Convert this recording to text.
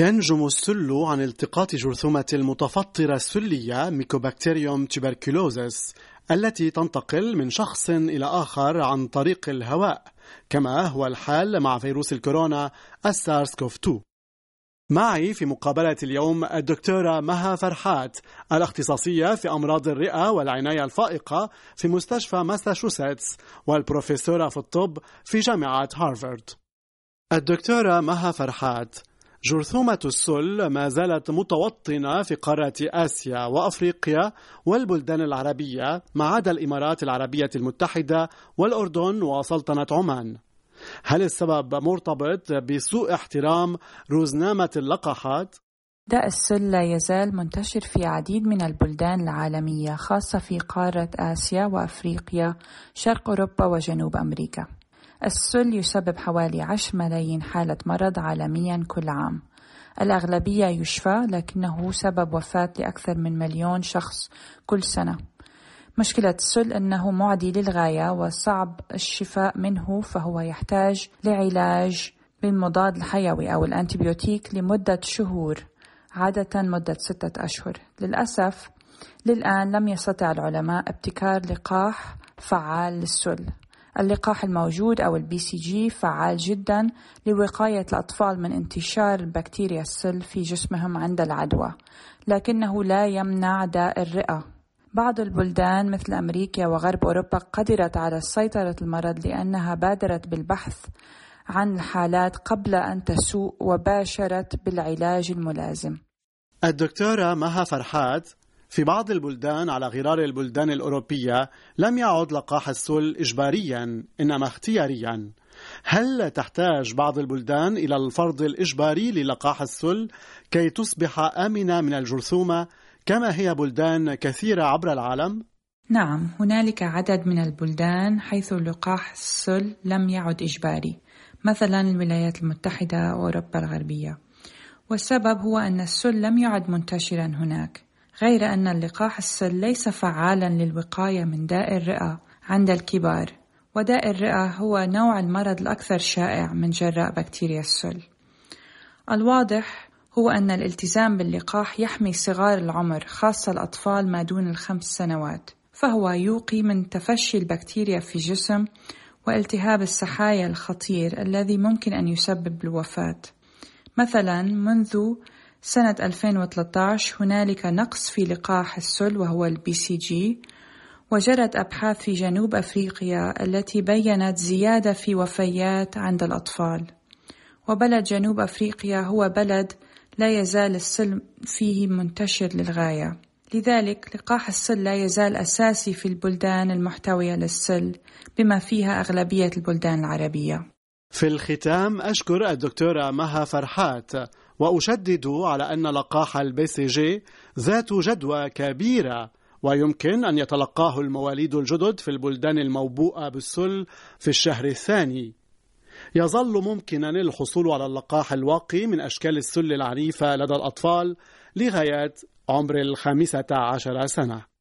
ينجم السل عن التقاط جرثومة المتفطرة السلية Mycobacterium tuberculosis التي تنتقل من شخص إلى آخر عن طريق الهواء كما هو الحال مع فيروس الكورونا ال SARS-CoV 2 معي في مقابلة اليوم الدكتورة مها فرحات الاختصاصية في أمراض الرئة والعناية الفائقة في مستشفى ماساتشوستس والبروفيسورة في الطب في جامعة هارفارد. الدكتورة مها فرحات جرثومة السل ما زالت متوطنة في قارة آسيا وأفريقيا والبلدان العربية ما عدا الإمارات العربية المتحدة والأردن وسلطنة عمان هل السبب مرتبط بسوء احترام روزنامة اللقاحات؟ داء السل لا يزال منتشر في عديد من البلدان العالمية خاصة في قارة آسيا وأفريقيا شرق أوروبا وجنوب أمريكا السل يسبب حوالي 10 ملايين حالة مرض عالميا كل عام. الأغلبية يشفى لكنه سبب وفاة لأكثر من مليون شخص كل سنة. مشكلة السل أنه معدي للغاية وصعب الشفاء منه فهو يحتاج لعلاج بالمضاد الحيوي أو الأنتيبيوتيك لمدة شهور عادة مدة ستة أشهر. للأسف للآن لم يستطع العلماء ابتكار لقاح فعال للسل. اللقاح الموجود أو ال BCG فعال جدا لوقاية الأطفال من انتشار بكتيريا السل في جسمهم عند العدوى لكنه لا يمنع داء الرئة. بعض البلدان مثل أمريكا وغرب أوروبا قدرت على سيطرة المرض لأنها بادرت بالبحث عن الحالات قبل أن تسوء وباشرت بالعلاج الملازم. الدكتورة مها فرحات في بعض البلدان على غرار البلدان الأوروبية لم يعد لقاح السل إجباريا إنما اختياريا. هل تحتاج بعض البلدان إلى الفرض الإجباري للقاح السل كي تصبح آمنة من الجرثومة كما هي بلدان كثيرة عبر العالم؟ نعم هنالك عدد من البلدان حيث لقاح السل لم يعد إجباري مثلا الولايات المتحدة وأوروبا الغربية. والسبب هو أن السل لم يعد منتشرا هناك. غير أن اللقاح السل ليس فعالا للوقاية من داء الرئة عند الكبار وداء الرئة هو نوع المرض الأكثر شائع من جراء بكتيريا السل. الواضح هو أن الالتزام باللقاح يحمي صغار العمر خاصة الأطفال ما دون الخمس سنوات فهو يوقي من تفشي البكتيريا في الجسم والتهاب السحايا الخطير الذي ممكن أن يسبب الوفاة. مثلا منذ سنة 2013 هنالك نقص في لقاح السل وهو ال BCG وجرت أبحاث في جنوب أفريقيا التي بينت زيادة في وفيات عند الأطفال. وبلد جنوب أفريقيا هو بلد لا يزال السل فيه منتشر للغاية. لذلك لقاح السل لا يزال أساسي في البلدان المحتوية للسل بما فيها أغلبية البلدان العربية. في الختام أشكر الدكتورة مها فرحات وأشدد على أن لقاح ال BCG ذات جدوى كبيرة ويمكن أن يتلقاه المواليد الجدد في البلدان الموبوءة بالسل في الشهر الثاني. يظل ممكنا الحصول على اللقاح الواقي من أشكال السل العنيفة لدى الأطفال لغاية عمر الخامسة عشر سنة.